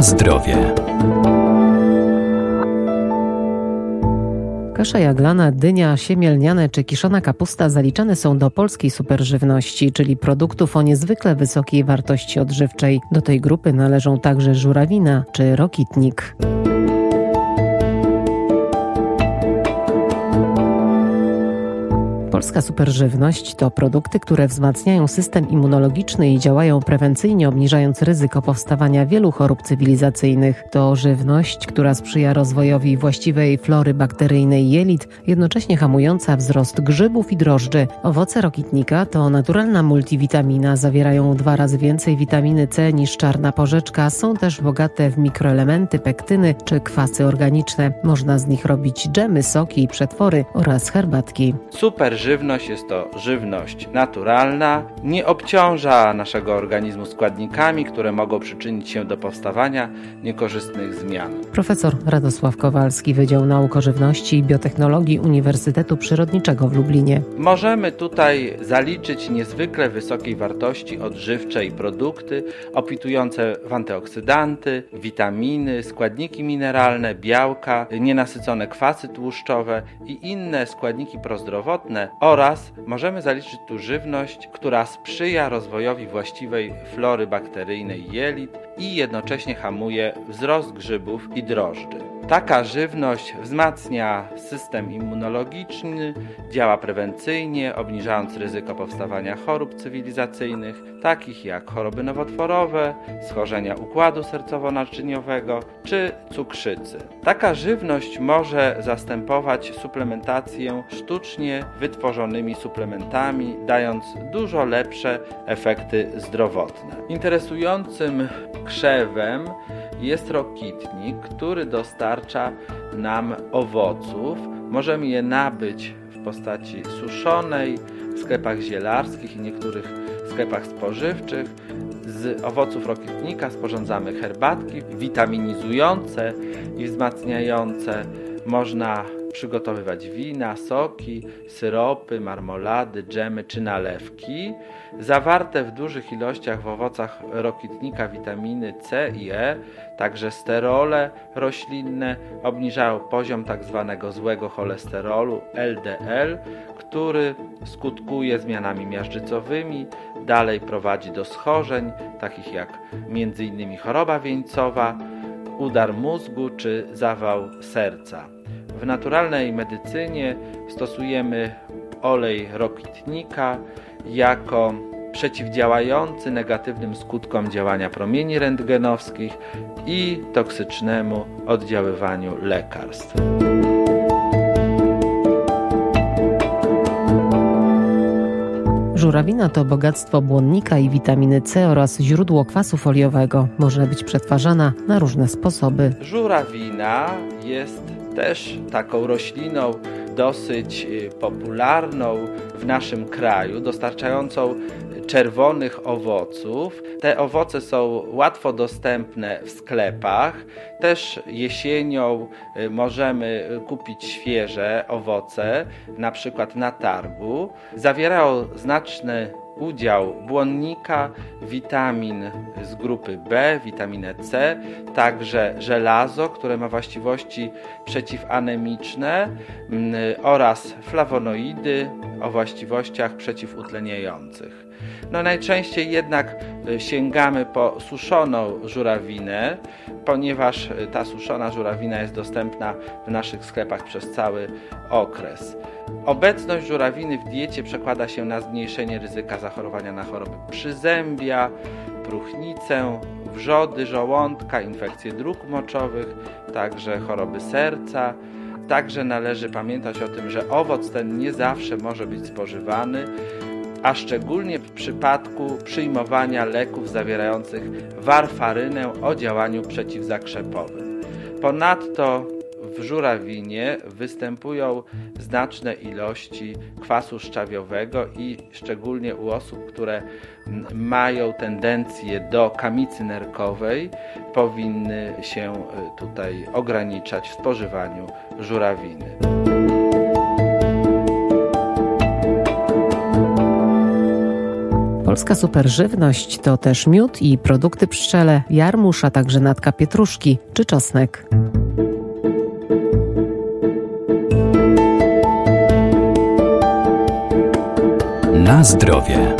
Na zdrowie. Kasza jaglana, dynia, siemielniane czy kiszona kapusta zaliczane są do polskiej superżywności, czyli produktów o niezwykle wysokiej wartości odżywczej. Do tej grupy należą także żurawina czy rokitnik. Polska superżywność to produkty, które wzmacniają system immunologiczny i działają prewencyjnie, obniżając ryzyko powstawania wielu chorób cywilizacyjnych. To żywność, która sprzyja rozwojowi właściwej flory bakteryjnej jelit, jednocześnie hamująca wzrost grzybów i drożdży. Owoce rokitnika to naturalna multivitamina, zawierają dwa razy więcej witaminy C niż czarna porzeczka, są też bogate w mikroelementy, pektyny czy kwasy organiczne. Można z nich robić dżemy, soki, przetwory oraz herbatki. Super żywność jest to żywność naturalna, nie obciąża naszego organizmu składnikami, które mogą przyczynić się do powstawania niekorzystnych zmian. Profesor Radosław Kowalski, Wydział Nauk o Żywności i Biotechnologii Uniwersytetu Przyrodniczego w Lublinie. Możemy tutaj zaliczyć niezwykle wysokiej wartości odżywczej produkty obfitujące w antyoksydanty, witaminy, składniki mineralne, białka, nienasycone kwasy tłuszczowe i inne składniki prozdrowotne, oraz możemy zaliczyć tu żywność, która sprzyja rozwojowi właściwej flory bakteryjnej jelit i jednocześnie hamuje wzrost grzybów i drożdży. Taka żywność wzmacnia system immunologiczny, działa prewencyjnie, obniżając ryzyko powstawania chorób cywilizacyjnych, takich jak choroby nowotworowe, schorzenia układu sercowo-naczyniowego czy cukrzycy. Taka żywność może zastępować suplementację sztucznie wytworzonymi suplementami, dając dużo lepsze efekty zdrowotne. Interesującym krzewem jest rokitnik, który dostarcza nam owoców. Możemy je nabyć w postaci suszonej w sklepach zielarskich i niektórych sklepach spożywczych. Z owoców rokitnika sporządzamy herbatki witaminizujące i wzmacniające. Można przygotowywać wina, soki, syropy, marmolady, dżemy czy nalewki. Zawarte w dużych ilościach w owocach rokitnika witaminy C i E, także sterole roślinne obniżają poziom tzw. Tak złego cholesterolu LDL, który skutkuje zmianami miażdżycowymi, dalej prowadzi do schorzeń takich jak m.in. choroba wieńcowa, udar mózgu czy zawał serca. W naturalnej medycynie stosujemy olej rokitnika jako przeciwdziałający negatywnym skutkom działania promieni rentgenowskich i toksycznemu oddziaływaniu lekarstw. Żurawina to bogactwo błonnika i witaminy C oraz źródło kwasu foliowego. Może być przetwarzana na różne sposoby. Żurawina jest też taką rośliną dosyć y, popularną w naszym kraju, dostarczającą czerwonych owoców. Te owoce są łatwo dostępne w sklepach. Też jesienią y, możemy kupić świeże owoce, na przykład na targu. Zawierają znaczne udział błonnika, witamin z grupy B, witaminę C, także żelazo, które ma właściwości przeciwanemiczne mm, oraz flawonoidy o właściwościach przeciwutleniających. No najczęściej jednak y, sięgamy po suszoną żurawinę, ponieważ y, ta suszona żurawina jest dostępna w naszych sklepach przez cały okres. Obecność żurawiny w diecie przekłada się na zmniejszenie ryzyka zachorowania na choroby przyzębia, próchnicę, wrzody żołądka, infekcje dróg moczowych, także choroby serca. Także należy pamiętać o tym, że owoc ten nie zawsze może być spożywany, a szczególnie w przypadku przyjmowania leków zawierających warfarynę o działaniu przeciwzakrzepowym. Ponadto w żurawinie występują znaczne ilości kwasu szczawiowego i szczególnie u osób, które mają tendencję do kamicy nerkowej, powinny się e, tutaj ograniczać w spożywaniu żurawiny. Polska superżywność to też miód i produkty pszczele, jarmuż, a także natka pietruszki czy czosnek. Na zdrowie.